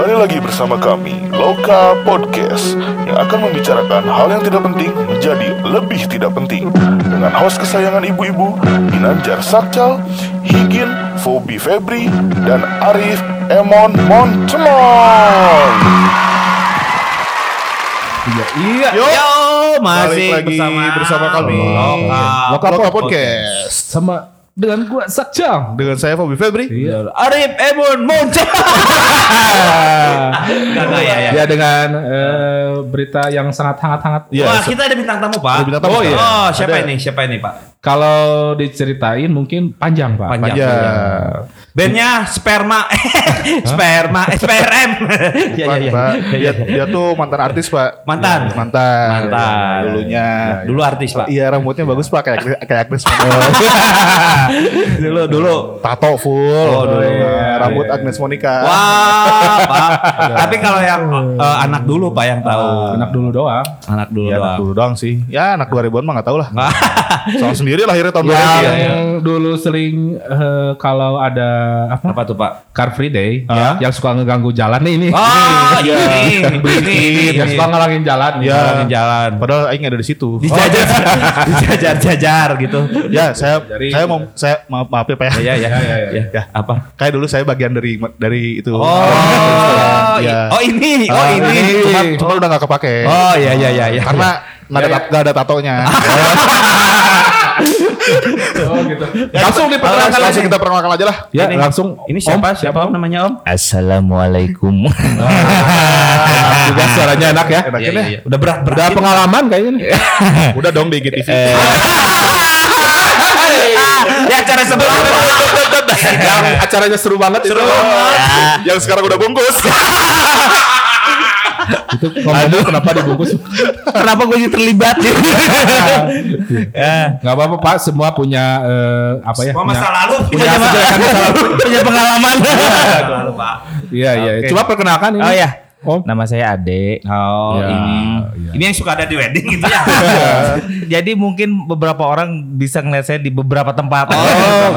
Kembali lagi bersama kami, Loka Podcast, yang akan membicarakan hal yang tidak penting menjadi lebih tidak penting. Dengan host kesayangan ibu-ibu, Ginanjar Sakcal, Higin, Fobi Febri, dan Arif Emon Montemon. Iya, iya. Yo, Balik masih lagi bersama, bersama kami Loka. Loka Loka Podcast. Podcast Sama dengan gua Sakjang. dengan saya Fobi Febri. Iya. Arif. Enggak enggak ya ya. Ya dengan eh, berita yang sangat hangat-hangat. Iya, Wah, se- kita ada bintang tamu, Pak. Ada bintang tamu, oh, iya. Oh, siapa Ada. ini? Siapa ini, Pak? Kalau diceritain mungkin panjang, Pak. Panjang. Ya, Bandnya Sperma. Sperma, SPRM. ya, Pak, ya, ya. Pak. Ya, Dia, dia tuh mantan artis, Pak. Mantan? Ya, mantan. Mantan. Dulunya. Dulu artis, Pak. Iya, rambutnya bagus, Pak. Kayak kayak Agnes. dulu dulu. Tato full. Oh, dulu. Nah, Rambut Iya, iya. Agnes Monica. Wah, Pak. Tapi kalau yang eh, anak dulu, Pak yang tahu. Anak dulu doang. Anak dulu Ya, anak doang. dulu doang sih. Ya, anak 2000-an mah gak tau lah. Soal sendiri lahirnya tahun 2000 Yang ya. dulu sering eh, kalau ada apa? Apa tuh, Pak? Car Free Day Hah? yang suka ngeganggu jalan nih ini. Oh, Iya. ini. Ini, ini, yang ini. suka ngalangin jalan. Iya. Jalanin jalan. Padahal Aing ada di situ. Dijajar, dijajar-jajar gitu. Ya, saya Dari- saya mau saya maaf maaf ya Pak ya. Ya, ya, ya, ya, Ya. Apa? Kayak dulu saya bagian dari dari itu. Oh, Iya. oh ini, oh Ah, ini. Cuma, cuma udah gak kepake. Oh iya iya iya iya. Karena nggak ada tat- nggak ada tatonya. Oh gitu. langsung langsung, diperkenalkan langsung aja. kita perkenalkan aja lah. Ya, Ini- langsung. ini siapa? Om, siapa Om namanya Om? Assalamualaikum. Enak juga suaranya enak ya. Enakin ya. Udah berat berat. Udah pengalaman kayaknya nih. Udah dong di IGTV. Di acara sebelah. yang acaranya seru banget itu. Yang sekarang udah bungkus. Itu ngomong kenapa dibungkus? Kenapa gue jadi terlibat? Gak apa-apa Pak, semua punya eh, apa ya? Semua punya- masa lalu punya kejelekan masa lalu. punya pengalaman. Lalu Pak. Iya iya. Coba perkenalkan ini. Oh ya, Om. nama saya Ade. Oh Ya, ini, iya. ini yang suka ada di wedding gitu ya? Jadi mungkin beberapa orang bisa ngeliat saya di beberapa tempat. Oh,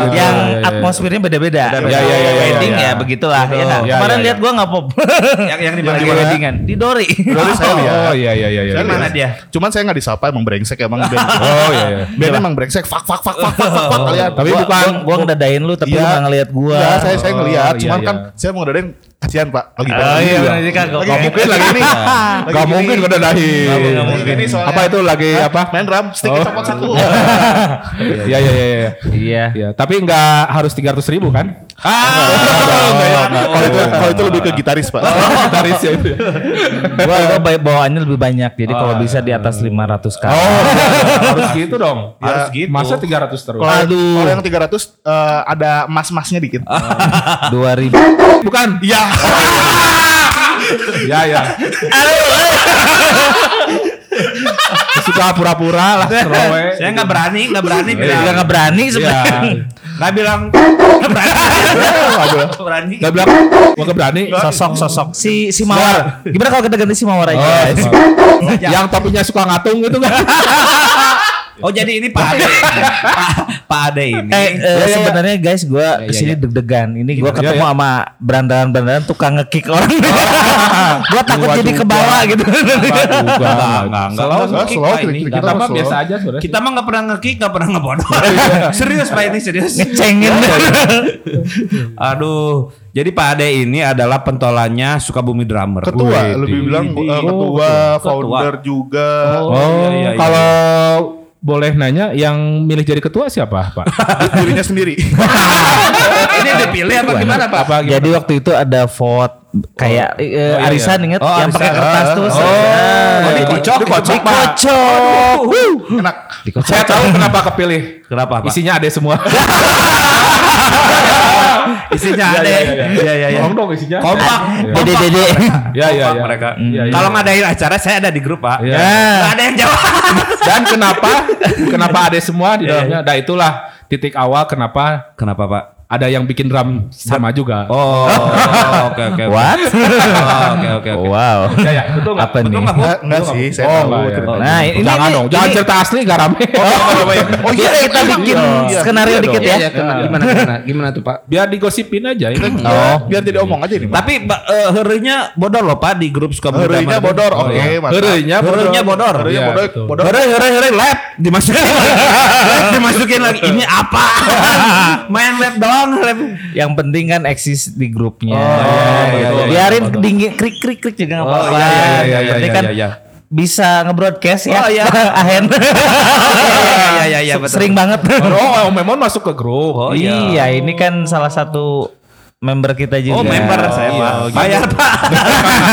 gitu. yang Iya, iya. atmosfernya beda-beda. Beda-beda. Iya, iya, iya, iya, Wedding iya. ya begitulah. Ya, nggak? Iya, Kemarin iya, lihat iya. gua nggak pop. yang yang di mana? Mana? weddingan di Dori. Dulu saya lihat. Oh iya iya iya iya. Saya Di mana lihat. dia? Cuman saya nggak disapa emang brengsek emang band. Oh iya iya. Band emang brengsek. Fak fak fak fak fak fak kalian. Tapi Gua- bukan gua, ngedadain lu tapi Iya. lu nggak ngeliat gua. Ya, saya saya ngelihat. Oh, Cuman iya, kan iya. saya mau ngadain kasihan Pak. Lagi Oh pandemi. iya sih kan. Lagi Gak mungkin lagi ini. Gak mungkin gue dadahin. Nggak mungkin ini soalnya. Apa itu lagi apa? Main drum, stick Oh. copot satu. Iya iya iya. iya. Iya. Iya, tapi nggak harus 300 ribu kan? Ah, Kalau itu kalau itu lebih ke gitaris Pak. Taris ya itu. Gua, gua bawa- bawaannya lebih banyak. Jadi kalau bisa di atas 500 kali. Oh, harus gitu dong. Harus gitu. Masa 300 terus? Kalau yang 300 eh, ada mas-masnya dikit. 2000. Bukan. Iya. Ya ya. Suka pura-pura lah, serowe. Saya nggak berani, nggak berani Dia bilang. nggak berani sebenarnya. Nggak bilang. Nggak berani. Nggak berani. Bilang, gua gak berani. Sosok sosok si si Mawar. Gimana kalau kita ganti si Mawar aja? Oh, yang topinya suka ngatung gitu kan? Oh jadi ini Pak Ade. Pak, Pak Ade ini. Eh, eh, sebenarnya guys, gue Ya, ya, ke sini ya. deg-degan. Ini gue ketemu Ya, ya. sama berandalan-berandalan tukang ngekick orang. gue takut jadi juga. ke bawah gitu. Enggak, Enggak, enggak. Slow, kita- ini. kita Kita mah biasa aja sudah. Kita mah nggak pernah ngekick, nggak pernah ngebodoh. serius Pak ini serius. Ngecengin. Aduh, jadi Pak Ade ini adalah pentolannya Sukabumi Drummer. Ketua Wih, lebih bilang eh, oh, ketua, ketua. founder juga. Oh, iya, iya, iya. kalau boleh nanya yang milih jadi ketua siapa, Pak? Dirinya sendiri. ini dipilih apa gimana Pak? Apa gimana? Jadi waktu itu ada vote kayak eh, iya, arisan iya. inget Oh, yang pakai kertas tuh. Oh, Nah, oh, jadi- dikocok, dikocok. Dikocok. Enak. Saya tahu kenapa kepilih. Kenapa Pak? Isinya ada semua. Isinya Iya, ada. iya, iya. Iya iya iya. Tolong dong isinya. Kompak. Dede-dede. Ya ya ya. mereka. Iya, iya. Kalau ngadain acara saya ada di grup Pak. Iya. Ada yang jawab. Dan kenapa? kenapa ada semua di Iya, dalamnya? Nah itulah titik awal kenapa Kenapa Pak? Ada yang bikin drum sama juga. Oh, oke oke. What? Oh, Oke oke oke. Wow. Ya, ya, betul nggak? Apa nih? Enggak, enggak sih, saya Oh, tahu enggak, ya. ceritanya. Nah, ini jangan ini- dong, jangan ini- cerita asli gak rame. Oh iya kita bikin skenario dikit ya. Iya, gimana, gimana, gimana tuh Pak? Biar digosipin aja ya. Oh. Biar jadi omong aja nih, Pak. Tapi ba- eh, herinya bodor loh Pak di grup suka Herinya bodor, oke, mantap. Herenya Herinya bodor. Herinya Iya, bodor, betul. bodor. Hore hore lab dimasukin lab dimasukin lagi ini apa main lab doang lab Yang penting kan eksis di grupnya. iya, iya, iya. Biarin dingin krik krik krik juga nggak apa-apa. iya, iya, iya, iya, penting iya, kan iya, iya. bisa nge-broadcast ya. Oh, iya. Ahen. iya iya iya betul Sering banget. Oh, Memon masuk ke grup. Oh, iya. ini kan salah satu member kita juga. Oh member saya Iya, pak gitu. bayar pak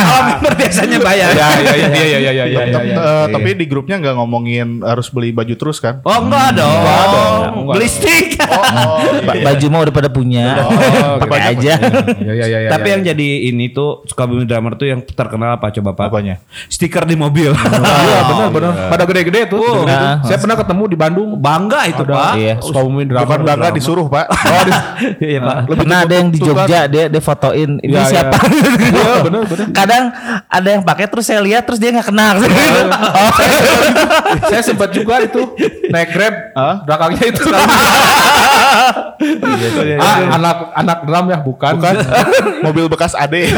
kalau member biasanya bayar Ya, ya, ya, ya, ya, ya, ya, ya, Tetep, ya. eh, Tapi di grupnya nggak ngomongin harus beli baju terus kan? oh enggak dong enggak beli dong. stick Oh, Ba- Baju mah udah pada punya. Oh, Pakai gitu. aja. Ya, ya, ya, ya, Tapi ya. yang jadi ini tuh Sukabumi Drummer tuh yang terkenal apa coba Pak? Apanya? Stiker di mobil. Iya benar benar. Pada gede-gede tuh. Oh. Nah. Saya pernah ketemu di Bandung. Bangga itu Pak. Iya. Sukabumi drama. Bukan bangga disuruh, Pak. Oh, Iya Pak. Pernah ada yang di Jogja dia dia fotoin ini Iya, siapa? Iya, bener, bener. Kadang ada yang pakai terus saya lihat terus dia nggak kenal. oh, Saya sempat juga itu naik Grab, belakangnya itu. ah, anak anak drum ya bukan. bukan mobil bekas ade.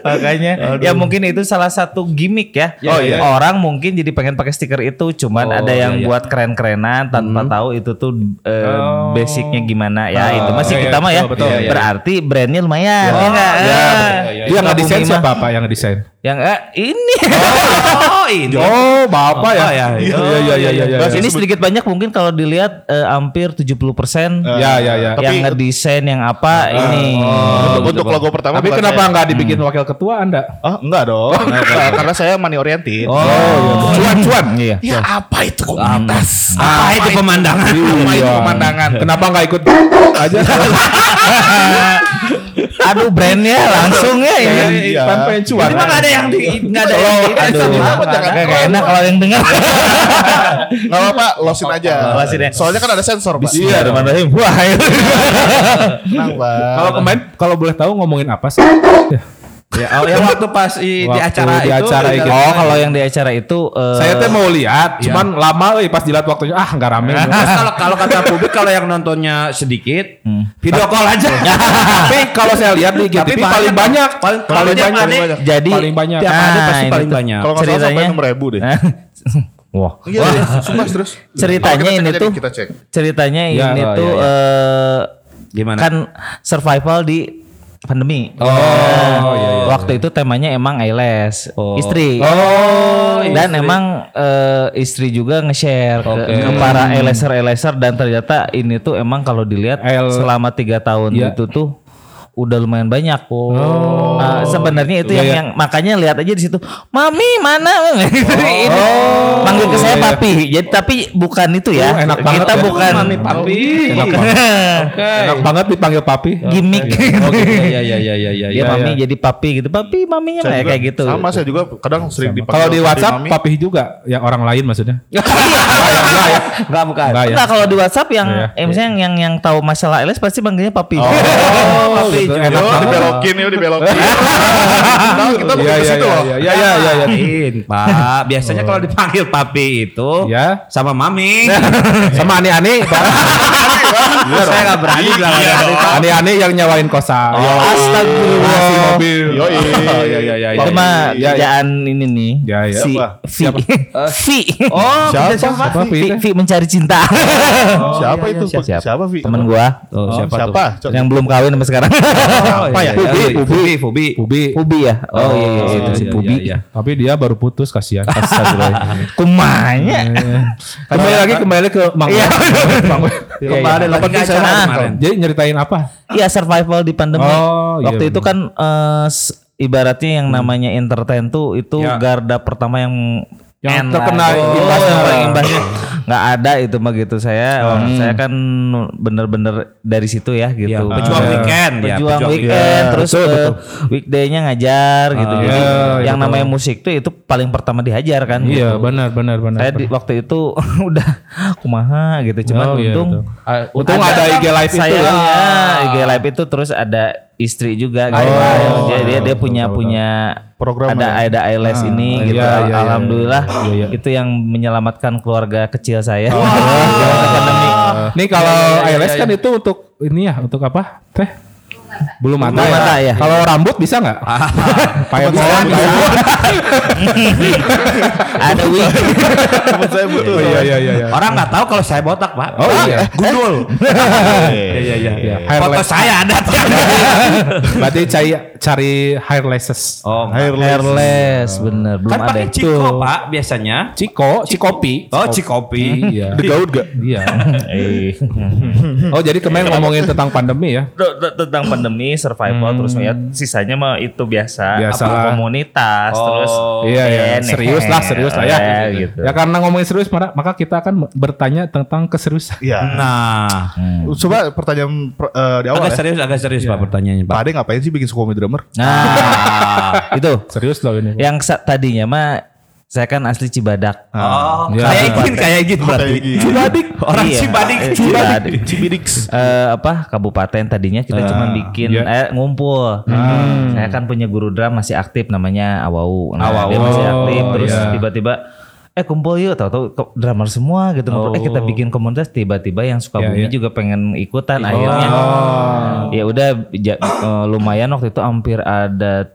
makanya ya mungkin itu salah satu gimmick ya. Oh, iya. Orang mungkin jadi pengen pakai stiker itu, cuman Oh, ada yang iya, iya. buat keren-kerenan tanpa tahu itu tuh eh, Oh. basicnya gimana ya. itu masih iya, kita mah ya. betul, betul. Iya, iya. Berarti brandnya lumayan. ya nggak? Ya, Eh, Dia nggak desain siapa Pak yang desain? Yang eh, ini. Oh ini. Oh, Bapak ya. Oh, ya. Iya iya iya iya iya. ini sedikit banyak mungkin kalau dilihat eh, hampir 70% Ya ya ya. yang ngedesain yang apa ini. Untuk- Untuk logo pertama Tapi kenapa nggak dibikin wakil ketua Anda? Oh, enggak dong. Karena saya money oriented. Oh, Cuan-cuan. Iya. Ya apa itu komunitas? apa itu pemandangan? Apa itu pemandangan? Kenapa nggak ikut aja? Aduh brandnya langsung ya ini. Iya. Kan pengen cuan. Ini mah nggak ada yang di nggak ada yang di Aduh, gak enak kalau yang dengar. Enggak apa-apa, losin aja. Losin ya. Soalnya kan ada sensor, Pak. Iya, Rahim. Wah. Kalau kemarin kalau boleh tahu ngomongin apa sih? Ya, oh, yang waktu pas i- di Waktu acara di itu. acara di- gitu. Oh, kalau yang di acara itu eh, Saya teh mau lihat, cuman lama euy pas dilihat waktunya ah nggak rame. Terus kalau kalau kata publik kalau yang nontonnya sedikit, video call aja. Tapi kalau saya lihat di GTV paling banyak, Paling, paling banyak. hari- banyak. jadi paling banyak. Tiap Nah, pasti paling tuh. banyak. Kalau nggak salah sampai ceritanya- 6 ribu deh. Wah. Iya, iya. Sumpah terus. Ceritanya Oh, ini tuh nih, kita cek. ceritanya Ya, ini tuh iya, eh, Gimana? kan survival di pandemi. Oh, Nah, iya, iya. Waktu itu temanya emang ALS, Oh. istri. Oh, dan istri. emang eh, istri juga nge-share ke, Oke. ke para eleser eleser dan ternyata ini tuh emang kalau dilihat El- selama tiga tahun Iya. itu tuh udah lumayan banyak. Nah, sebenarnya itu Iya, yang, iya. yang makanya lihat aja di situ, mami mana? ini manggil ke saya iya, iya. papi. Jadi tapi bukan itu ya. Oh, enak banget Kita ya. bukan Mami papi. Enak banget. Enak banget dipanggil papi. gimmick. Oh, gitu. Iya iya iya iya iya. Dia iya. mami jadi papi gitu. Papi maminya Saya mah juga kayak gitu. Sama saya juga kadang sering dipanggil Kalau di WhatsApp mami. papi juga, yang orang lain maksudnya. Enggak bukan. Enggak ya. Enggak kalau di WhatsApp yang eh, misalnya yang yang tahu masalah LS pasti manggilnya papi. Oh, papi. Gitu. Yo, enak banget. dibelokin, yo dibelokin. Nah, kita bukan Iya ke iya situ iya loh. iya iya iya iya. Pak. Biasanya kalau dipanggil papi itu Ya. sama mami. Sama aneh-aneh. Saya nggak berani bilang. Aneh-aneh yang nyawain kosan. Astagfirullah. Ngasih mobil. Yo, iya, iya, iya, Itu iya. mah Iya, iya. kerjaan ini nih. Ya, ya. Si Siapa? Vi. Vi. Oh, Siapa? Vi, Vi mencari cinta. Siapa itu? Siapa? Vi? Temen gua Oh, siapa? tuh? Siapa? Coba. yang belum kawin sampai sekarang. Apa ya? Fubi, Fubi, Fubi. Ubi. Pubi ya. Oh, iya iya itu si iya, Pubi. iya, iya. Tapi dia baru putus kasihan. Kumanya. kembali lagi kembali lagi ke Mang. Iya. Mang. Kembali lagi ke acara kemarin. Jadi nyeritain apa? Iya survival di pandemi. Oh, iya Waktu itu kan eh, ibaratnya yang namanya entertain tuh itu Ya. garda pertama yang Yang N terkena lah. Oh, imbasnya. yang paling imbasnya. Nggak ada itu mah gitu saya. Saya kan bener-bener dari situ ya gitu. Iya, pejuang Eh, weekend, ya, Pejuang pejuang weekend. weekend. Terus Betul, eh, betul. weekday-nya ngajar gitu. Ah, Jadi iya, yang betul. namanya musik tuh itu paling pertama dihajar kan. Iya gitu. benar benar benar. Saya di waktu itu udah kumaha gitu. Cuman Oh, iya, untung. Ah, untung ada IG live itu saya, ya. IG live itu terus ada istri juga gitu. Oh, dia dia, dia punya punya Program ada ya? ada ILS ini gitu. iya, iya, iya, Alhamdulillah iya, iya. itu yang menyelamatkan keluarga kecil saya. Zaman pandemi. Nih kalau Iya, iya, ILS iya, kan itu untuk ini ya, untuk apa? Teh? Belum ada Belum ya. ada ya. Kalau rambut bisa nggak? Pak Emon. ada wig. Saya butuh. Oh iya iya iya. iya. Orang nggak tahu kalau saya botak, Pak. Oh iya. Gundul. Iya Iya iya iya. Hair Foto saya ada. Berarti cari cari hair laces. Oh, Hairless bener belum kan ada. pakai ciko, Pak, biasanya. Ciko, Cikopi. Oh, cikopi. Iya. Degaut gak? Iya. Eh. Oh jadi kemarin ngomongin tentang pandemi ya? Tentang pandemi survival terus ya sisanya mah itu biasa, Biasa. upload komunitas Oh, terus Iya iya serius lah serius lah ya. Eh, gitu. Ya karena ngomongin serius maka maka kita akan bertanya tentang keseriusan. Iya. Nah, Coba pertanyaan per- eh, di awal agak ya. serius, agak serius Pak pertanyaannya, Pak. Ade ngapain sih bikin Sukomi Drummer? Nah, itu Serius loh ini. yang tadinya mah saya kan asli Cibadak. Oh, Ya. kayak gini, kayak gitu berarti. Kayak Cibadik. Orang Iya, Cibadik. eh, Cibadik. Cibidik. Eh, apa kabupaten tadinya kita cuma bikin iya. eh, ngumpul. Saya kan punya guru drum masih aktif namanya Awau. Nah, Awau. dia masih aktif Oh, terus iya. tiba-tiba eh kumpul yuk tahu-tahu drummer semua gitu ngobrol. Eh kita bikin komunitas tiba-tiba yang suka Iya, bumi iya. juga pengen ikutan akhirnya. Ya udah ja- eh, lumayan waktu itu hampir ada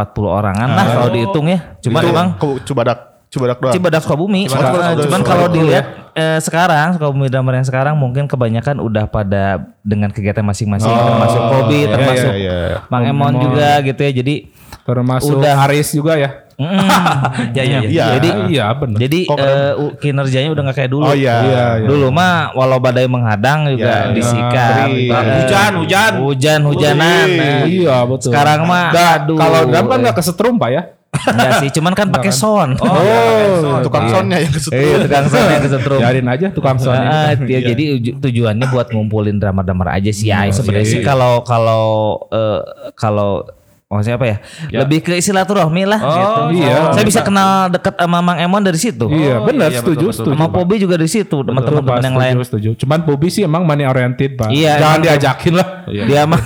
40 orangan lah kalau dihitung ya. Cuma Itu emang Cibadak. Cibadak doang. Cibadak Sukabumi. Cibadak Eh, Sukabumi. cuman kalau dilihat eh, sekarang Sukabumi drummer yang sekarang mungkin kebanyakan udah pada dengan kegiatan masing-masing termasuk Kobi, iya, termasuk iya, iya. Mang Emon juga gitu ya. Jadi Termasuk Udah. Haris juga ya. Mm, Ya, ya, ya. Iya. Jadi Iya benar. jadi eh, u- kinerjanya udah nggak kayak dulu. Oh iya. Iya, iya. Dulu mah walau badai menghadang juga Iya, disikat. iya. Eh, Hujan, hujan. Hujan, hujanan. Nah, Iya betul. Sekarang mah Nah, aduh. kalau drum kan nggak kesetrum pak ya? Enggak sih, cuman kan pakai sound. Oh, Tukang soundnya yang kesetrum. Iya, tukang sound yang kesetrum. Biarin aja tukang sound ini. Ah, ya, jadi uju- tujuannya buat ngumpulin drummer-drummer aja sih ya. Sebenarnya sih kalau kalau eh, kalau maksudnya apa ya? Lebih ke silaturahmi lah gitu. iya. Saya bisa kenal deket sama Mang Emon dari situ. Iya benar setuju setuju. Sama Pobi juga dari situ, Betul, teman-teman yang setuju, lain. Setuju. Cuman Bobby sih emang money oriented pak. Iya, Jangan emang- diajakin lah. Dia mah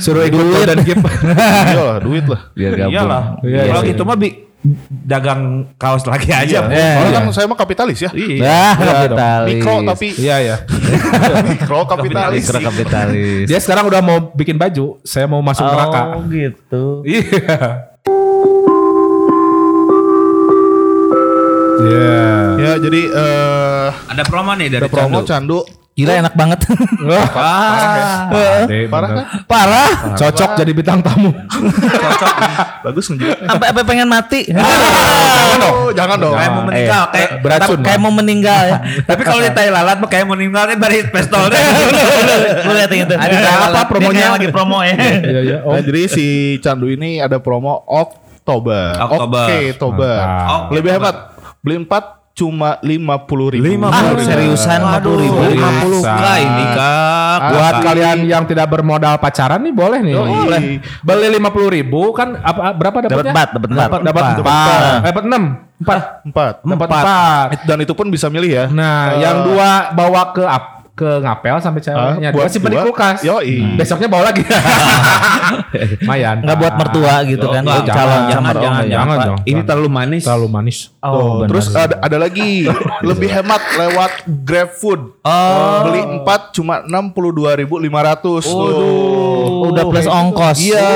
Suruh ikut dan give. Iya lah, duit lah. biar gabung. Iyalah. Iya, Kalau iya. gitu mah bi dagang kaos lagi aja. Bu. Eh, Soalnya kan saya mah kapitalis ya. Nah, kapitalis. Mikro tapi Iya ya. mikro kapitalis. Mikro kapitalis. Dia sekarang udah mau bikin baju. Saya mau masuk neraka. Oh gitu. Iya. Iya. Ya jadi eh Ada promo nih dari ada promo Candu. candu. Gila enak banget. Wah. Deh, Parah bener. kan? Parah. Cocok jadi bintang tamu. Bagus ngejilat. Sampai sampai pengen mati. Jangan dong, jangan dong. Kayak mau meninggal, Eh, kayak beracun, Kayak mau meninggal ya. Tapi kalau di tai lalat mah kayak mau meninggal kan dari pistol deh. Lu lihat itu. Ada apa promonya? lagi promo ya. Iya iya. Oh. Nah, jadi si candu ini ada promo Oktober. Oktober. Oke, Oktober. Lebih hemat. Beli 4 cuma 50 ribu. Ah, seriusan 50 ribu. 50 kah ini kak. Buat kalian yang tidak bermodal pacaran nih boleh nih. Boleh. Beli lima puluh ribu kan apa berapa Dapat dapatnya? empat, dapat empat. Dapat dapat Empat. empat. Dapat enam. Empat. Empat. Dapat empat. Dan itu pun bisa milih ya. Nah, Eh, yang dua bawa ke up ke ngapel sampai ceweknya. Ah, Dua buat simpen di dua. kulkas. Yoi. Besoknya bawa lagi. Mayan. Enggak buat mertua gitu kan. enggak, calon jangan, calon jangan, oh, jangan, enggak. jangan, Pak. jangan. Ini terlalu manis. Terlalu manis. Oh, Tuh, benar. terus ada, ada lagi lebih hemat lewat GrabFood. Oh. Beli 4 cuma 62.500. Waduh. udah plus ongkos. Iya.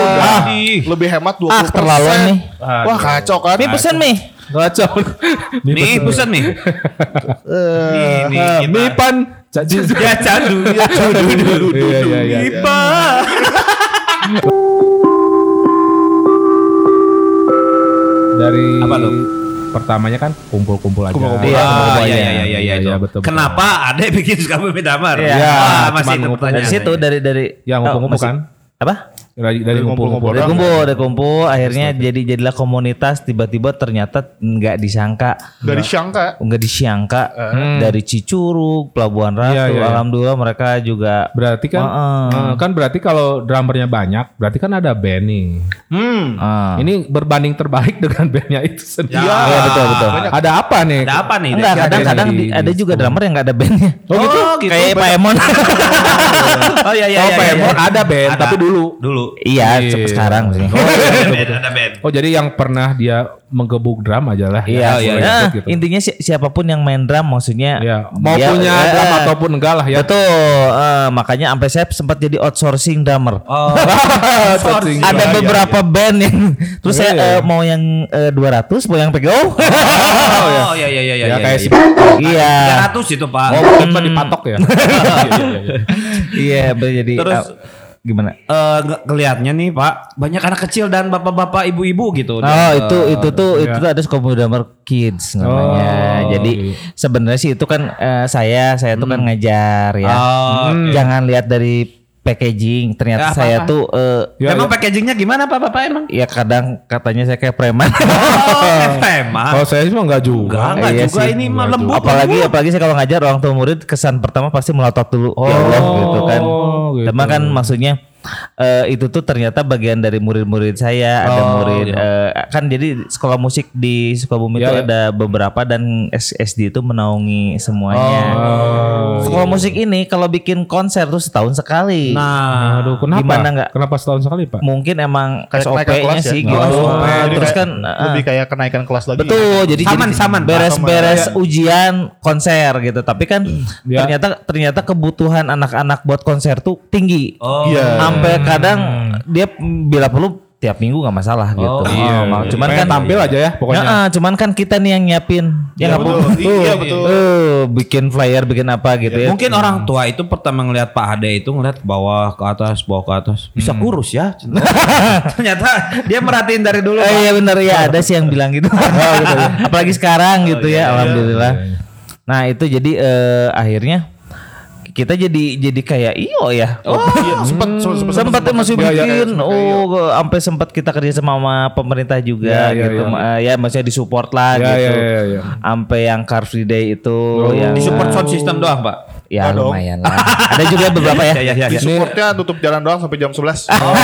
Lebih hemat 20%. Ah, keterlaluan nih. Wah, kacau kan? Mi pesen mi. Kacau. Nih pesan nih. Eh, Ini Ah, kita. Mipan. Caci. Ya candu. Ya candu. Iya iya iya. Mipa. Dari Apa lu? Pertamanya kan kumpul-kumpul aja. Kumpul-kumpul. Iya, Ah, iya, iya iya iya iya iya, itu. betul. Kenapa ada yang bikin suka beda damar? Iya. Masih itu pertanyaan. Dari situ dari dari Ya, Oh, ngumpul-ngumpul masih- kan? Apa? Dari dari ngumpul-ngumpul. Udah kumpul, udah kumpul, akhirnya jadi jadilah komunitas. Tiba-tiba ternyata nggak disangka, Gak disangka. nggak disangka dari Cicurug, Pelabuhan Ratu. Iya, iya, iya. Alhamdulillah mereka juga Berarti kan Heeh. eh, kan berarti kalau drummernya banyak, berarti kan ada band nih. Hmm. ah. Ini berbanding terbalik dengan bandnya itu sendiri. Ya. Iya, betul, betul. Ada apa nih? Ada apa nih? Enggak, kadang-kadang Ada di- di- ada juga drummer yang nggak ada bandnya. Oh gitu? Kayak Pak Emon. Oh iya iya oh, iya. Pak iya. Emon ada band, tapi dulu. Dulu. Iya, sampai sekarang sih. Ada band, ada band. Oh jadi yang pernah dia menggebuk drum aja lah. Iya, Ya, iya, boleh Nah, ikut gitu. intinya si- siapa pun yang main drum maksudnya Ya, mau dia- punya eh, drum ataupun enggak lah ya. Betul, eh, makanya sampai saya sempat jadi outsourcing drummer. Oh. Outsourcing. Ada Iya, beberapa band yang terus Iya, saya iya. eh, mau yang eh, 200, mau yang PGO. Oh iya iya iya iya. Ya, kayak si Iya. 300 itu, Pak. Oh, kita dipatok ya. Iya, iya, iya. Iya, jadi Terus, ah, gimana? Eh nge- ngelihatnya nih Pak, banyak anak kecil dan bapak-bapak, ibu-ibu gitu. Oh Dan, itu eh, itu tuh itu tuh ada sekolah drummer kids namanya. Oh, Jadi sebenarnya sih itu kan eh, saya saya tuh kan ngajar ya. Oh, Hmm, Jangan lihat dari packaging. Ternyata Ya, saya tuh eh, Ya, emang ya. packagingnya gimana Pak Bapak emang? ya kadang katanya saya kayak preman. Oh, emang. Kalau saya sih mah enggak juga. Enggak, enggak Iya juga sih. ini mah lembut. apalagi apalagi saya kalau ngajar orang tua murid kesan pertama pasti melotot dulu ya Allah gitu kan. gitu. Cuma kan maksudnya eh, itu tuh ternyata bagian dari murid-murid saya ada Oh, murid iya. eh, kan jadi sekolah musik di Sukabumi Ya, itu ya. ada beberapa dan S- SD itu menaungi semuanya. Oh, sekolah musik ini kalau bikin konser tuh setahun sekali. Nah, Aduh, kenapa? Gimana nggak? Kenapa setahun sekali, Pak? mungkin emang Kayak kenaikan SOP-nya ya? sih Oh, gitu. SOP. Ah, Jadi terus kayak kan ah, Lebih kayak kenaikan kelas lagi. Betul, jadi Saman, jadi saman, beres-beres ujian konser gitu. Tapi kan Ya. ternyata ternyata kebutuhan anak-anak buat konser tuh tinggi. Oh. Iya. Sampai kadang dia bila perlu tiap minggu nggak masalah gitu. iya. Oh, cuman Pengen kan tampil aja ya pokoknya. Ya, cuman kan kita nih yang nyiapin. Ya nggak betul. apa-apa. Iya, betul. Eh, bikin flyer, bikin apa gitu ya. Mungkin orang tua itu pertama ngelihat Pak Ade itu ngelihat bawah ke atas, bawah ke atas. Bisa kurus ya. Ternyata dia merhatiin dari dulu. Eh, iya bener ya ada sih yang bilang gitu. Apalagi sekarang gitu ya, alhamdulillah. Nah itu jadi eh, akhirnya kita jadi jadi kayak iyo ya. Oh, Iya, sempat sempat sempat masih Iya, iya, bikin oh sampai sempat kita kerja sama sama pemerintah juga Iya, iya, gitu iya. Ma- ya maksudnya disupport lah Iya, gitu iya, iya, iya. sampai yang Car Free Day itu yang Di support sound system doang, Pak. Ya dong. lumayan lah ada juga beberapa ya Iya, iya, Di iya. supportnya tutup jalan doang sampai jam 11. Oh,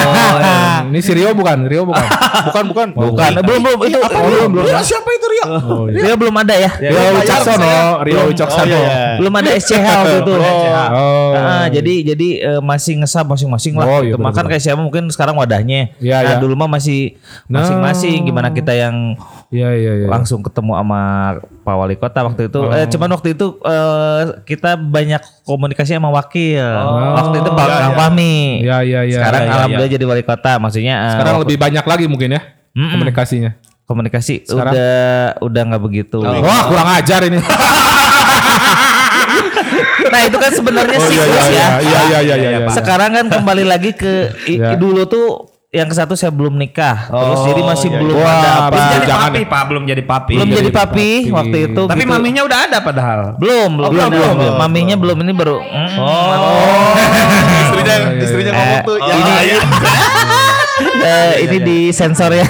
ini si Rio bukan? Rio bukan? bukan, bukan. bukan belum belum itu Apa belum belum Ria, siapa itu Ria? dia belum ada ya Rio Wicaksono, Rio Wicaksono. Oh, iya, iya. belum ada SCH waktu itu Oh. Nah, jadi jadi eh, masih ngesab masing-masing lah. Oh, iya. Makan kayak siapa mungkin sekarang wadahnya. Iya, nah iya. dulu mah masih Nah. masing-masing. Gimana kita yang Iya, iya, iya. langsung ketemu sama Pak Wali Kota waktu itu. Oh. Eh, cuman waktu itu eh, kita banyak komunikasi sama wakil. Waktu itu Pak iya, Kang iya. Fahmi. Iya, iya, iya. Sekarang Iya, iya. alhamdulillah jadi wali kota. Maksudnya eh, Sekarang waktu- lebih banyak lagi mungkin ya komunikasinya. komunikasi Sekarang? udah udah nggak begitu. Wah, kurang ajar ini. Nah itu kan sebenarnya Oh, iya, siklus iya, ya. iya, iya, iya, iya, iya. Sekarang kan kembali lagi ke i- Ya. dulu tuh yang ke satu saya belum nikah. Terus jadi masih iya, belum iya. ada Wah, apa. Belum jadi jangan papi, ya. Pak, belum jadi papi. belum jadi papi papi. waktu itu. Tapi gitu. maminya udah ada padahal. belum, belum, belum, belum, belum. Maminya belum ini baru. Oh. istrinya istrinya ngomong tuh. Ya, iya, ya. Eh, ini di sensor ya.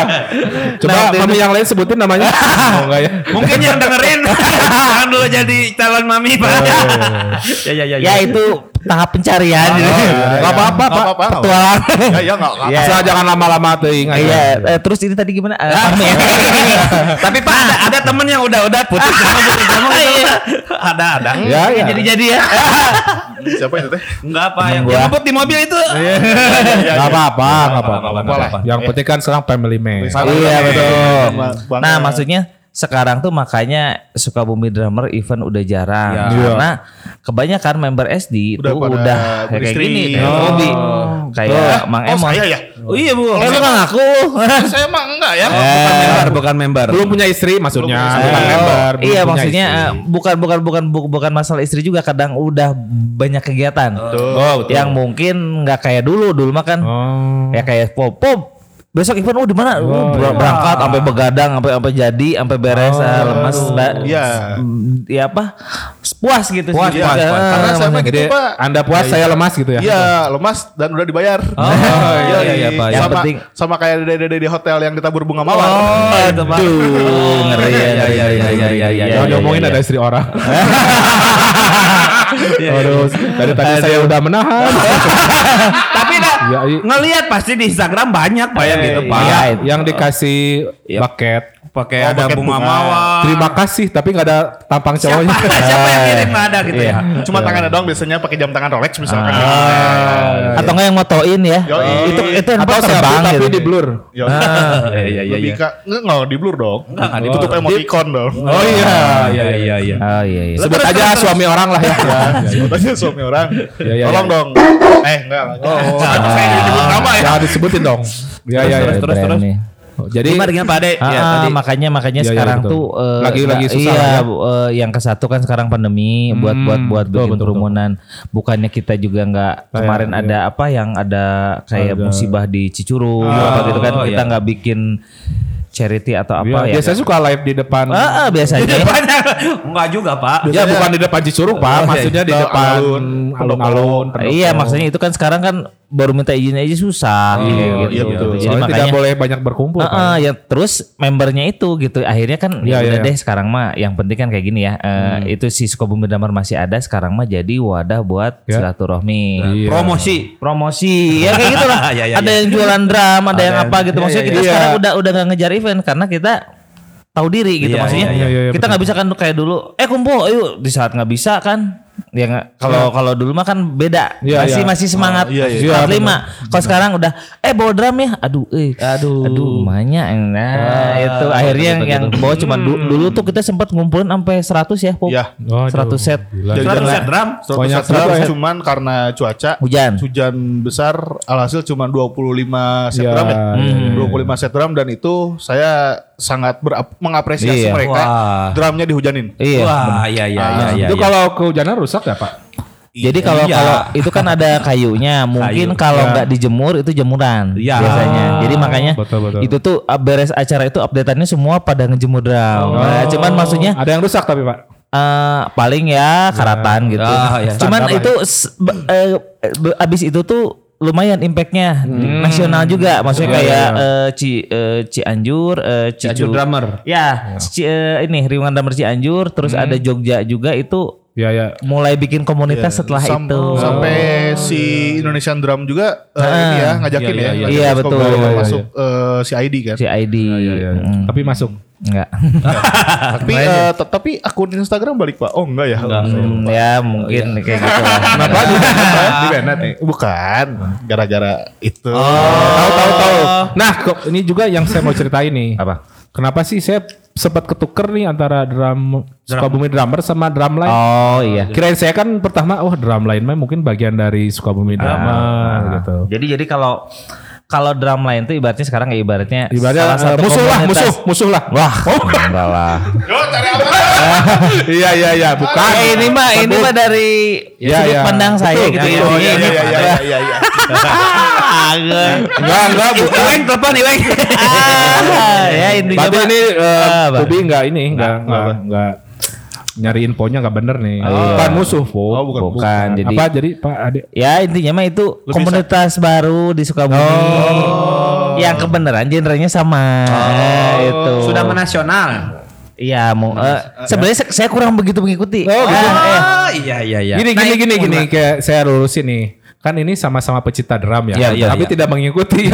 Coba Nah, mami itu- yang lain sebutin namanya. oh, enggak ya? Mungkin yang dengerin jangan dulu jadi calon mami, Pak. ya, ya, ya, ya itu tahap pencarian. gitu. Enggak apa-apa, Pak. apa-apa. Petualang. Ya, ya enggak. Ya. Asal jangan lama-lama teuing aja. Iya, eh, terus ini tadi gimana? Eh, ya? Tapi Pak ada, ada temen yang udah udah putus sama putus sama ada ada. Ya, ya. Jadi-jadi ya. Siapa itu teh? Enggak apa yang ngebut di mobil itu. Enggak apa-apa, enggak apa-apa. Yang penting kan sekarang family man. Iya betul. Nah maksudnya sekarang tuh makanya Sukabumi Drummer event udah jarang Iya. karena kebanyakan member SD Udah itu pada udah kayak gini Oh. hobi kayak Mang Oh, Emon. saya ya. Oh iya bu. Eh, lu kan ngaku. Saya emang enggak ya. Bukan member, bukan member. Belum punya istri maksudnya. Belum punya Bukan member. belum iya punya maksudnya istri. eh, bukan bukan bukan bu- bukan masalah istri juga kadang udah banyak kegiatan Oh, betul. yang mungkin nggak kayak dulu dulu mah kan Oh. ya kayak pop pop besok event oh di mana ber- berangkat sampai begadang sampai sampai jadi sampai beres ah, lemas ba- Iya. Mm, ya apa puas gitu Puas, sih. puas, Eh, puas. Karena saya mah gitu Pak. Anda puas, saya lemas gitu ya. Iya, lemas dan udah dibayar. Oh, iya, iya, iya, Pak. Yang Sama, penting- sama kayak dede di hotel yang ditabur bunga mawar. Oh, itu Pak. Aduh, ngeri ya, Iya, iya, ngeri, iya, ngeri, iya, ngeri. iya, iya, Jangan iya, ngomongin iya. ada istri orang. Aduh, dari tadi saya udah menahan. Tapi dah Ya, ngelihat pasti di Instagram banyak Pak yang gitu Pak. Iya, yang dikasih bucket. Pakai Oh, ada bunga bunga. mawar. Terima kasih, tapi nggak ada tampang Siapa, cowoknya. siapa yang kirim nggak ada gitu ya. Cuma tangannya doang biasanya pakai jam tangan Rolex misalkan. Atau enggak yang motoin ya? Yoi. Itu itu Atau handphone selfie terbang tapi gitu. di blur. Ya, Iya iya iya. lebih iya. ke nggak nggak di blur dong. Enggak, enggak Ditutup emoticon dong. Oh iya, Iya iya iya. Oh iya iya. Sebut aja suami orang lah ya. Sebut aja suami orang. Tolong dong. Eh enggak. Oh, saya disebut nama ya. Jangan disebutin dong. Ya ya ya. terus, terus. Nih. Jadi Pak Ade? Ah, Ya, ah, tadi. makanya makanya Iya, iya, sekarang betul. tuh eh, Lagi- lagi susah iya, ya. eh, yang ke satu kan sekarang pandemi buat buat buat betul, bikin betul, kerumunan. Bukannya kita juga nggak kemarin iya. ada apa yang ada kayak Ada. musibah di Cicurug apa gitu kan oh, kita iya. nggak bikin charity atau apa ya, ya. biasanya suka live di depan. Ah, ah, biasanya. Banyak. Enggak juga Pak. Ya bukan di depan Cicurug Pak, Oh, maksudnya di iya. depan Alun, alun-alun. Iya, maksudnya itu kan sekarang kan baru minta izin aja susah Iya, gitu. iya, betul. Jadi Soalnya makanya tidak boleh banyak berkumpul. Pak. ah, ya terus membernya itu gitu akhirnya kan Iya, ya iya, udah iya. deh sekarang mah yang penting kan kayak gini ya eh, itu si Sukabumi Damar masih ada sekarang mah jadi wadah buat Ya. silaturahmi Iya. Promosi. promosi ya kayak gitu lah Iya, iya, ada iya. yang jualan drum ada, yang yang- apa gitu iya, maksudnya iya, kita iya. sekarang udah udah nggak ngejar event karena kita tahu diri gitu Iya, maksudnya iya, iya, iya, kita nggak bisa kan kayak dulu eh kumpul ayo di saat nggak bisa kan ya nggak kalau kalau dulu mah kan beda Iya, masih iya. masih semangat iya, iya. semangat Iya, lima kalau sekarang udah eh bawa drum ya aduh eh Aduh. aduh banyak nah itu akhirnya yang yang bawa cuma du- dulu tuh kita sempat ngumpulin sampai 100 ya Pop. Iya. Waduh, 100 set gila. Jadi 100 jangan- set drum. Banyak Banyak juga ya. cuman karena cuaca Hujan. hujan besar alhasil cuma 25 set Iya, drum ya. iya, 25 set drum dan itu saya sangat berap- mengapresiasi Iya. mereka Wah. drumnya dihujanin. iya Wah, iya iya iya iya. Itu iya. kalau kehujanan rusak ya Pak? Jadi kalau Iya. kalau itu kan ada kayunya, mungkin Kayu. kalau Iya. nggak dijemur itu jemuran Iya. biasanya. Jadi makanya Betul, betul. itu tuh uh, beres acara itu updateannya semua pada ngejemur drum. Nah, cuman maksudnya Ada yang rusak tapi Pak? eh, paling ya karatan gitu. Ah, ya. Cuman itu eh, be- abis itu tuh lumayan impactnya nasional juga. Maksudnya Iya, kayak iya. eh, Ci eh, Cianjur, eh, Cianjur Cicu- drummer. Ya, Ci- eh, ini Riungan Drummer Cianjur, terus ada Jogja juga itu Ya ya. mulai bikin komunitas setelah Sam- itu. Sampai si Indonesian Drum juga eh, ini ya ngajakin Iya, ya. iya, ngajakin iya, Skobo betul. Iya, iya, masuk eh, si ID kan. si ID. Iya, Mm, Tapi masuk. Enggak. Tapi eh, tet- tapi akun Instagram balik Pak. Oh enggak ya. Hmm, ya mungkin kayak gitu. Kenapa di di Bennett nih? Bukan, gara-gara itu. Tahu tahu tahu. Nah, kok ini juga yang saya mau ceritain nih. Apa? Kenapa sih saya sempat ketuker nih antara drum Sukabumi drummer sama drum line? Oh iya. Kirain saya kan pertama, oh drum line mah mungkin bagian dari Sukabumi drummer gitu. Jadi jadi kalau kalau drum line itu ibaratnya sekarang ya ibaratnya Ibaratnya salah eh, satu musuh lah, musuh, musuh lah. Wah, enggak lah. iya iya iya, bukan. Eh, ini mah ini mah dari Iya, sudut iya. pandang saya Betul, gitu ya. Oh iya Ini- iya iya iya iya. iya. Enggak, enggak, bukan. Iweng telepon Iweng. Ah, ya intinya mah- ini eh, apa? Kubi enggak ini, enggak enggak enggak nyari infonya enggak bener nih. Bukan musuh, Po. Oh, bukan, bukan. Jadi Apa jadi Pak Ade? Ya intinya mah itu komunitas baru di Sukabumi. Yang kebenaran genrenya sama. itu. Sudah menasional. Iya, mau eh, sebenarnya se- saya kurang begitu mengikuti. Oh, gitu. Ah, eh. Oh, iya iya iya. Gini Nah, gini gini gini kayak saya lurusin nih. Kan ini sama-sama pecinta drum ya, Iya, iya, tapi iya. tidak mengikuti.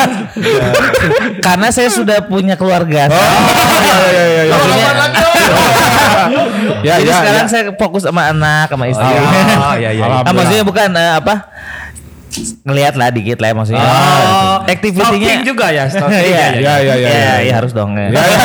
Karena saya sudah punya keluarga. Oh, iya iya iya. Maksudnya, Ya jadi ya. sekarang ya. saya fokus sama anak, sama istri. Oh, iya iya. Ah, maksudnya bukan eh, apa? Ngelihat lah dikit lah maksudnya. Oh, Activity-nya stalking juga ya, stalking Iya, ya, ya, ya, ya, Iya, ya. iya harus dong. ya. Ya, ya.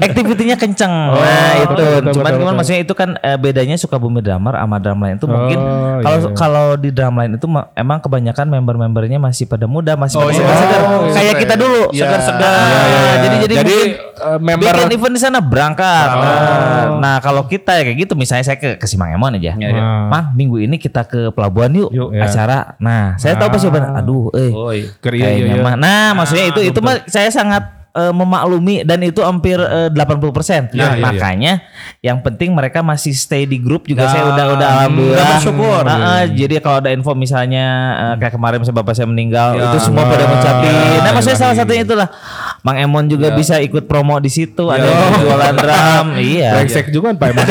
Activity-nya kenceng. nah, betul, itu. betul, cuman betul, cuman betul. maksudnya itu kan eh, bedanya Sukabumi Drummer sama drum line itu mungkin Oh, kalau iya, iya. kalau di drum line itu ma- emang kebanyakan member-membernya masih pada muda, masih Oh, pada iya. segar-segar. Oh, Kayak iya. kita dulu, Iya. segar-segar. Iya, iya, iya. Jadi jadi, Jadi, eh, member- bikin event di sana berangkat. Nah, nah, kalau kita ya kayak gitu misalnya saya ke ke Simangemon aja. Iya, iya. Nah. Mang, minggu ini kita ke pelabuhan yuk, Yuk, ya. acara. Nah, saya tahu pas jawaban. Aduh, eh. Oh, iya. Iya, iya, iya. mah. Nah, maksudnya itu itu mah saya sangat eh, memaklumi dan itu hampir eh, 80%. Ya, ya, Makanya yang penting mereka masih stay di grup juga Nah, saya udah udah alhamdulillah. bersyukur. Nah, eh, jadi kalau ada info misalnya eh, kayak kemarin misalnya bapak saya meninggal Ya. itu semua pada ngucapin. Ya, nah, maksudnya salah satunya itulah Mang Emon juga bisa ikut promo di situ, ada yang jualan drum. iya. Brengsek juga Pak Emon.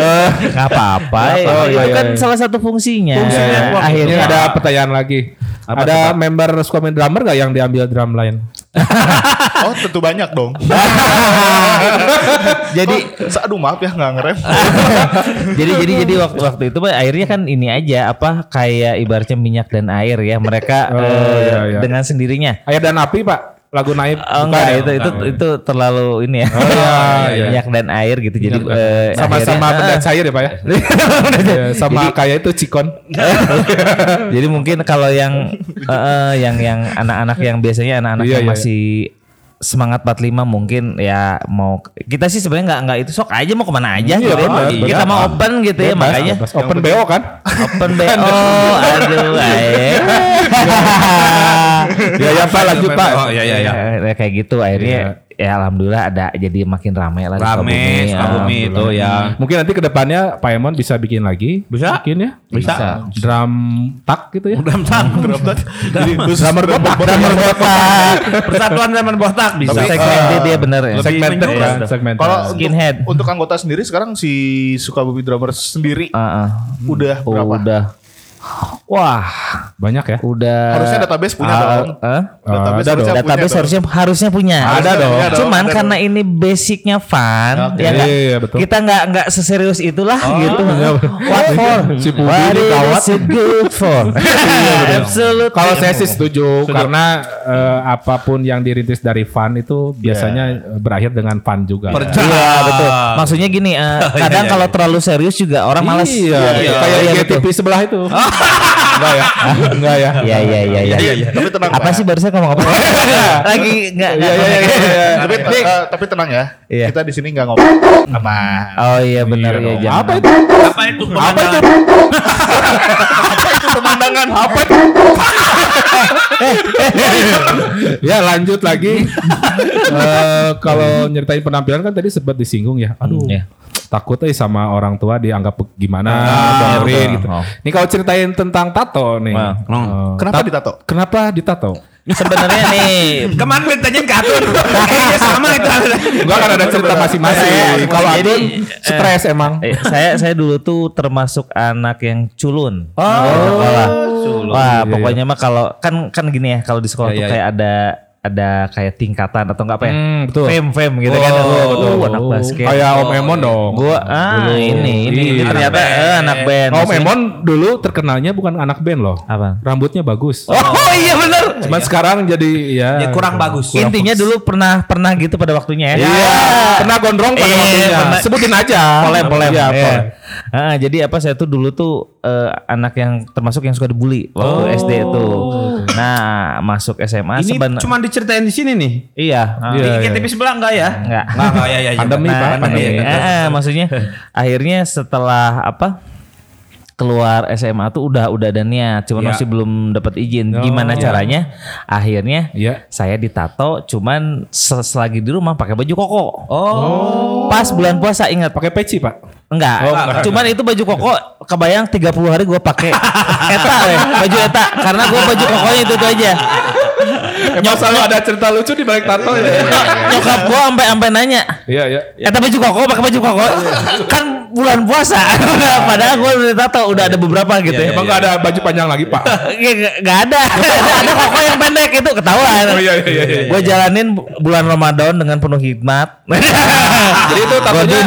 Nggak apa-apa. Oh, itu iya, kan iya. salah satu fungsinya. Fungsinya Ini Akhirnya ada pertanyaan lagi. Apa ada Pak? member Squamin drummer gak yang diambil drum lain? Oh tentu banyak dong. jadi Oh, aduh maaf ya nggak ngerem. jadi jadi jadi waktu waktu itu Pak, akhirnya kan ini aja apa kayak ibaratnya minyak dan air ya mereka Oh, eh, iya, iya. dengan sendirinya. Air dan api Pak. Lagu naib. Oh, bukan enggak ya? itu itu itu terlalu ini ya. Oh, iya, iya. minyak dan air gitu. Jadi eh, Sama-sama akhirnya- benda cair ya Pak ya? Iya, Sama kayak itu cikon. Jadi mungkin kalau yang eh, yang yang anak-anak yang biasanya anak-anak Iya, yang iya, masih semangat 45 mungkin ya mau kita sih sebenarnya nggak nggak itu sok aja mau ke mana aja Iya, gitu. benar, kita benar. mau open gitu ya makanya Bebas. Open BO kan? open BO aduh ae. Ya ya Pak lanjut Pak. Oh iya iya iya. Ya, kayak gitu akhirnya ya alhamdulillah ada jadi makin ramai lah di Rame, Sukabumi. Itu ya. Mungkin nanti ke depannya Pak Emon bisa bikin lagi. Bisa. Bikin ya. Bisa. Drum tak gitu ya. Drum tak. Jadi Drummer botak. Drummer botak. Persatuan zaman botak bisa. Bisa segmented dia bener ya. Segmented ya. Segmented. Kalau untuk, Skinhead. untuk anggota sendiri sekarang si Sukabumi Drummers sendiri Ah, ah. udah berapa? Udah. Wah, Banyak ya. udah. Harusnya database punya Ah, dong. ah? Database ada harusnya dong. punya database dong. harusnya harusnya punya. Ada dong. Ada dong, Cuman ada karena ini basicnya fun, Oke. ya nggak? Iya, iya, betul. Kita nggak nggak seserius itulah gitu. iya. What for? Si What is it good for? Absolutely. Kalau saya sih setuju karena eh, apa pun yang dirintis dari fun itu biasanya eh, berakhir dengan fun juga. Percaya. Iya betul. Maksudnya gini, eh, kadang iya, kalau terlalu serius juga orang malas. Iya, Iya. kayak Iya, GTP sebelah itu. Enggak ya? Enggak ya? Iya iya iya iya. Tapi tenang Apa sih barusan ngomong apa? Lagi enggak Iya, iya, iya, iya. Tapi eh, tapi tenang ya. Iya. Kita di sini nggak ngomong aman. Oh iya benar Iya ya. Apa itu? Apa itu? Apa itu? Pemandangan apa? ya lanjut lagi. Eh, kalau nyeritain penampilan kan tadi sempat disinggung ya. Aduh. Hmm, ya. Takut eh sama orang tua dianggap gimana, Ah, gitu. Oh. Nih kalau ceritain tentang tato nih. Wah, Eh, Kenapa tat- ditato? Kenapa ditato? Sebenarnya nih Kemarin gue tanyain ke Atun. Kayaknya sama itu. Enggak kan ada cerita masing-masing. Kalau Atun stres emang. eh, saya saya dulu tuh termasuk anak yang culun. Oh. Di sekolah. Wah, Iya, iya. pokoknya mah kalau kan kan gini ya, kalau di sekolah Iya, tuh iya, kayak ada ada kayak tingkatan atau enggak apa ya? Hmm, betul. Fame fame gitu kan. Oh, Oh, betul. anak basket. Kayak Om Emon dong. Gua ah Dulu. ini ini, ini Iya. ternyata eh, anak band. Om Emon dulu terkenalnya bukan anak band loh. apa? Rambutnya bagus. Oh, iya bener. Cuman sekarang jadi ya. Ya, kurang bagus. Intinya dulu pernah pernah gitu pada waktunya ya. Iya. Pernah gondrong pada Iya, waktunya. pernah. Sebutin aja. polem polem Iya, Iya. polem. Ah, jadi apa saya tuh dulu tuh eh, anak yang termasuk yang suka dibully waktu SD itu. Nah, masuk SMA Ini sebenarnya cuma diceritain di sini nih. iya. ah, Di Iya, GTP sebelah enggak ya? Enggak. Enggak, enggak, ya, ya, ya. Pandemi, Nah, Pak, pandemi. Eh, eh, maksudnya akhirnya setelah apa keluar SMA tuh udah udah ada niat, cuman Iya. masih belum dapat izin. Oh, Gimana iya. caranya? Akhirnya Iya. saya ditato, cuman se- selagi di rumah pakai baju koko. Oh. Pas bulan puasa ingat Pakai peci, Pak. Enggak, Oh, enggak. cuman itu baju koko kebayang 30 hari gue pakai eta baju eta karena gue baju kokonya itu, itu aja. Emang selalu ada cerita lucu di balik tato ya. Nyokap gue sampai sampai nanya, Iya, iya. eta baju koko pakai baju koko kan bulan puasa. Padahal gue udah tato udah ada beberapa gitu ya. Emang nggak ada baju panjang lagi, Pak. Ya, nggak- nggak ada, ada koko yang pendek itu ketahuan. Oh, iya, iya, iya, iya. Gue jalanin bulan Ramadan dengan penuh hikmat. Jadi itu tatonya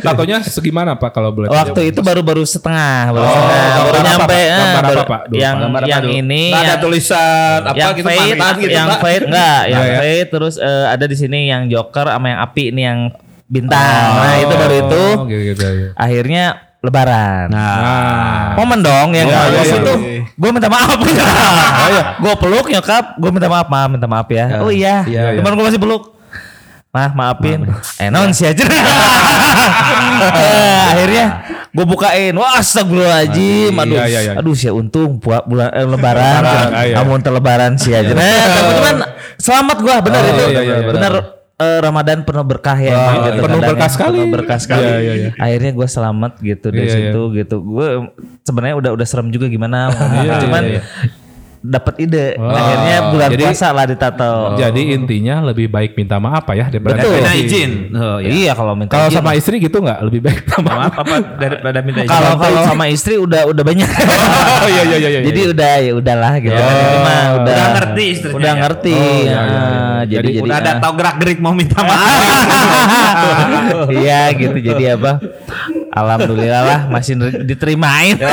tatonya segimana, Pak kalau boleh tahu? Waktu itu baru-baru setengah, baru, Oh, setengah, baru apa, nyampe. Eh, Gambar apa, Pak, yang Pak? Gambar apa yang ini ada yang- tulisan apa yang gitu fade, pamitan gitu, yang fade enggak, yang Iya, iya. fade terus eh, ada di sini yang joker sama yang api ini yang bintang. nah, itu baru itu. Oh, gitu, gitu, gitu. Akhirnya lebaran. Nah. Momen dong yang Iya, bagus iya, itu. iya. Gue minta maaf. Gue peluk nyokap, gue minta maaf, maaf, minta maaf ya. Oh iya, Iya, iya. cuman gue masih peluk. Mah maafin. Eh non sih aja. Akhirnya gue bukain wah astagfirullahaladzim aduh Iya, iya, iya. aduh sih untung buat bulan eh, lebaran ah, iya. namun terlebaran sih aja nah tapi cuman selamat gue benar Oh, itu iya, iya, iya. benar eh, Ramadan penuh berkah ya Wah, gitu penuh berkah sekali. penuh berkah sekali Iya, iya, iya. akhirnya gue selamat gitu dari Iya, iya. situ gitu gue sebenarnya udah udah serem juga gimana Iya, cuman iya, iya. Dapat ide Wah. akhirnya bulan Jadi- puasa lah ditato Jadi intinya lebih baik minta maaf Pak ya daripada Betul. Minta izin. izin. Oh, ya. iya kalau minta Kalau izin. sama istri gitu nggak lebih baik minta maaf. Maaf apa daripada minta izin. kalau kalau sama istri udah udah banyak Oh iya iya iya. iya. jadi udah ya udahlah gitu itu mah udah Udah ngerti istrinya udah ya? ngerti Oh, iya, iya, Ah, iya. jadi Jadi jadi Udah ada ah. tahu gerak gerik mau minta maaf. iya gitu jadi apa alhamdulillah lah masih diter- diterimain